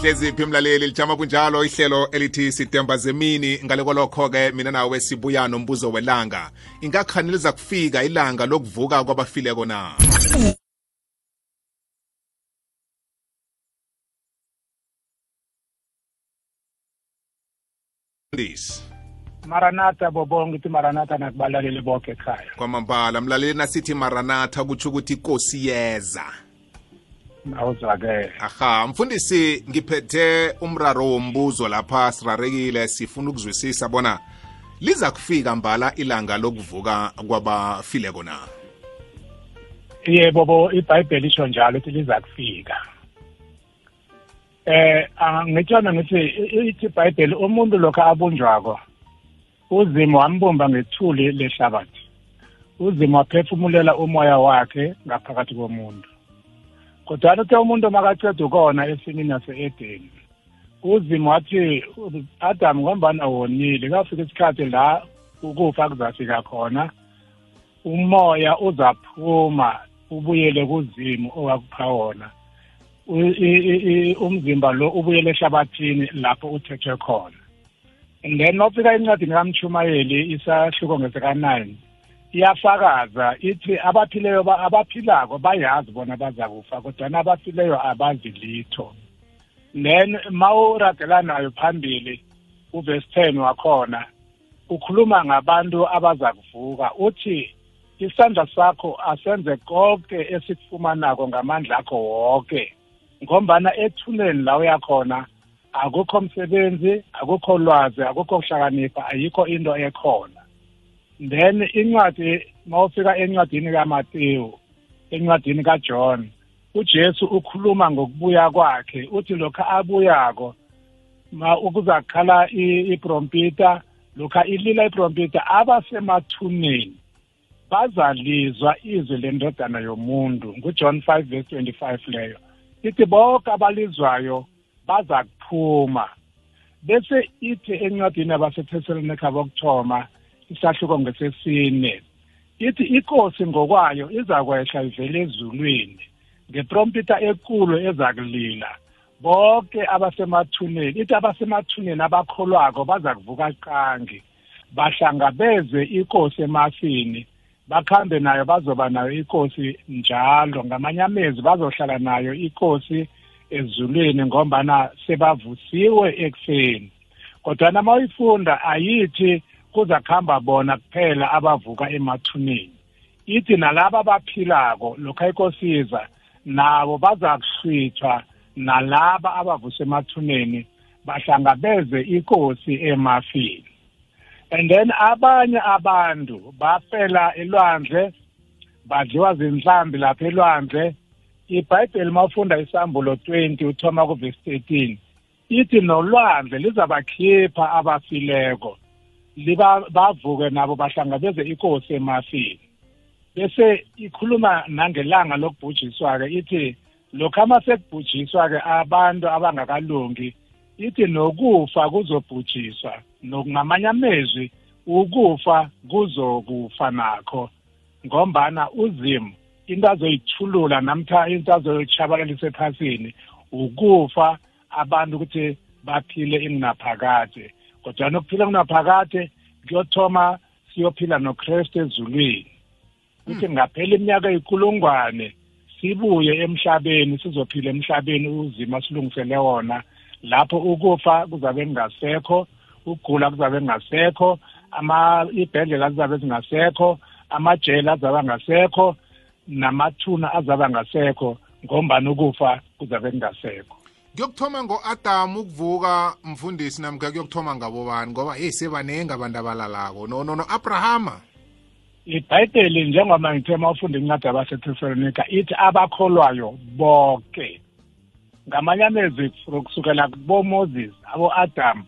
hleziphi mlaleli lijama kunjalo ihlelo elithi sitemba zemini ngale kwalokho-ke mina nawe sibuya nombuzo welanga ingakhani liza kufika ilanga lokuvuka kwabafileko na Please. Maranatha bobonke ithi Maranatha nakubalaleli bonke ekhaya. Kwamambala mlaleli nasithi Maranatha kutsho ukuthi inkosi yeza. Awuzakele. Aha, mfundisi ngiphethe umraro wombuzo lapha sirarekile sifuna ukuzwisisa bona liza kufika mbala ilanga lokuvuka kwabafile kona. Yebo bo iBhayibheli isho njalo ukuthi liza kufika. eh ngitshana ngithi ithi ibhayibheli umuntu lokho abunjwako uzimu wambumba ngethuli lehlabathi uzimu waphefumulela umoya wakhe ngaphakathi komuntu kodwana uthe umuntu makaceda ukona esimini yase-edeni uzimu wathi adamu ngombana wonile kafika isikhathi la ukufa kuzafika khona umoya uzaphuma ubuyele kuzimu owakupha wona umzimba lo ubuyele ehlabathini lapho uthethwe khona and then nofika encwadini kamshumayeli isahluko ngeseka-nine iyafakaza ithi abaphileyo abaphilako bayazi bona bazakufa kodwana abafileyo abazi litho then mawuragelanayo phambili uvesi 10 wakhona ukhuluma ngabantu abaza kuvuka uthi isandla sakho asenze konke esikufumanako ngamandla akho wonke ngombana ethuneni la uyakhona akukho msebenzi akukho lwazi akukho kuhlakanipha ayikho into ekhona then incwadi mawufika encwadini kaMateyu encwadini kaJohn uJesu ukhuluma ngokubuya kwakhe uthi lokha abuyako ma ukuzakhala ibrompita lokha ilila ibrompita abasemathuneni bazalizwa izwi lendodana yomuntu nguJohn 5 verse 25 leyo ithi bonke abalizwayo baza kuphuma bese ithi encwadini yabasethesalonike abokuthoma isahluko ngesesine ithi ikosi ngokwayo izakwehla ivele ezulwini ngetrompita ekulu ezakulila bonke abasemathuneni ithi abasemathuneni abakholwako baza kuvuka qangi bahlangabeze ikosi emafini bakhambe nayo bazoba nayo ikosi njalo ngamanye amezi bazohlala nayo ikosi ezulwini ngombana sebavusiwe ekuseni kodwana uma uyifunda ayithi kuza kuhamba bona kuphela abavuka emathuneni ithi nalaba abaphilako lokho ikosiza nabo baza kuhlwithwa nalaba abavuse emathuneni bahlangabeze ikosi emafini and then abanye abantu bafela elwandle badliwa zinhlambi lapha elwandle ibhayibheli mawufunda isambulo 20 uthoma kuvesi 13 ithi nolwandle lizabakhipha abafileko liba bavuke nabo bahlangabeze ikosi emafini bese ikhuluma nangelanga lokubhujiswa-ke ithi lokhu amasekubhujiswa-ke abantu abangakalungi ithi nokufa kuzobhujiswa nokungamanye amezwi ukufa kuzokufa nakho ngombana uzimu into azoyithulula namtha into azoyotshabalalisa ephasini ukufa abantu ukuthi baphile ingunaphakade kodwana ukuphila kunaphakade kuyothoma siyophila nokristu ezulwini ukuthi hmm. ngaphela iminyaka ikulungwane sibuye emhlabeni sizophila emhlabeni uzima silungisele wona lapho ukufa kuzabe kungasekho ukugula kuzabe kungasekho ama ibhedlela kuzabe zingasekho amajele azaba ngasekho namathuna azaba ngasekho ngombani ukufa kuzabe kungasekho kuyokuthoma ngo-adamu ukuvuka mfundisi namkha kuyokuthoma ngabobani ngoba heyi sebaningi abantu abalalako no no no-abrahama ibhayibheli njengoba ngithe uma ufunda incwadi yabasetesalonika ithi abakholwayo bonke ngamanye amezwi kusukela kubomoses abo-adamu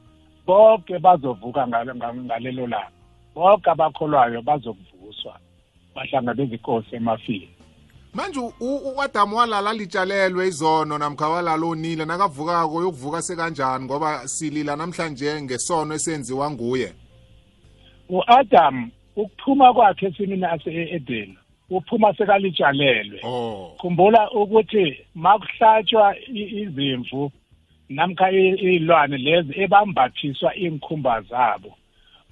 bonke bazovuka ngalelo langa bonke abakholwayo bazokuvuswa bahlangabeza ikosi emafini manje u-adamu walala litshalelwe izono namkha walala onile nakavukako yokuvuka sekanjani ngoba silila namhlanje ngesono esenziwa nguye u-adamu ukuphuma kwakhe esimini ase-edeni uphuma sekalitshalelwe oh. khumbula ukuthi makuhlatshwa izimvu namkha iy'lwane lezi ebambathiswa iy'nkhumba zabo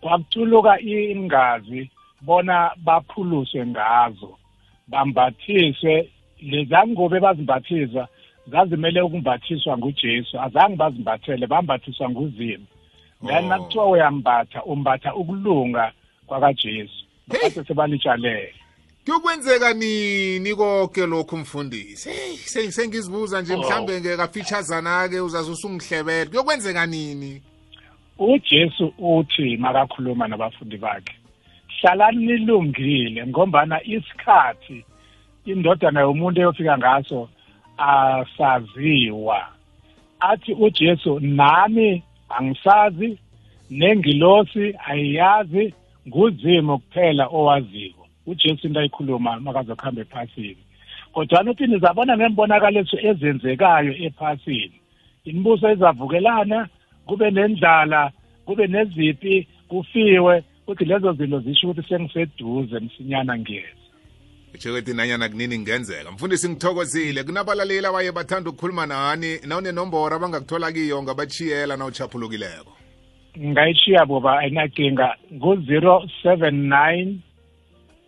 kwakutuluka ingazi bona baphuluswe ngazo bambathiswe lezangobe bazimbathiswa zazimele ukumbathiswa ngujesu azange bazimbathele bambathiswa nguzimu then oh. nakuthiwa uyambatha umbatha ukulunga kwakajesu bakade sebalitshalele kuyokwenzeka nini konke lokhu mfundisi heyi sengizibuza nje oh. mhlawumbe ngekafitshazana-ke uzaze usungihlebele kuyokwenzeka nini uJesu uthi makakhuluma nabafundi bakhe hlalani nilungile ngombana isikhathi indodana yomuntu eyofika ngaso asaziwa athi uJesu nami angisazi nengilosi ayiyazi nguzimu kuphela owaziko uJesu into ayikhuluma makazokuhamba ephasini kodwa uthi nizabona ngembonakaliso ezenzekayo ephasini imibuso izavukelana kube nendlala kube nezipi kufiwe kuthi lezo zinto zisho ukuthi sengiseduze msinyana ngezi kusho ukuthi nanyana kunini ngenzeka mfundisi ngithokozile kunabalaleli abaye bathanda ukukhuluma nani nawunenomboro abangakuthola kiyo ngabatshiyela nawuchaphulukileko ngayishiya boba ayinakinga ngu-zero seven nine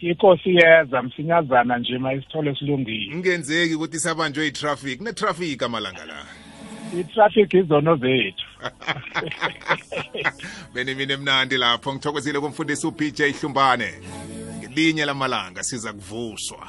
ikosi yeza msinyazana nje mayisithole silungile ngenzeki ukuthi sabanjwe itraffic kunetraffic amalanga la itraffic izono zethu beni mina emnandi lapho ngithokozile kumfundisi ubj hlumbane ngelinye lamalanga siza kuvuswa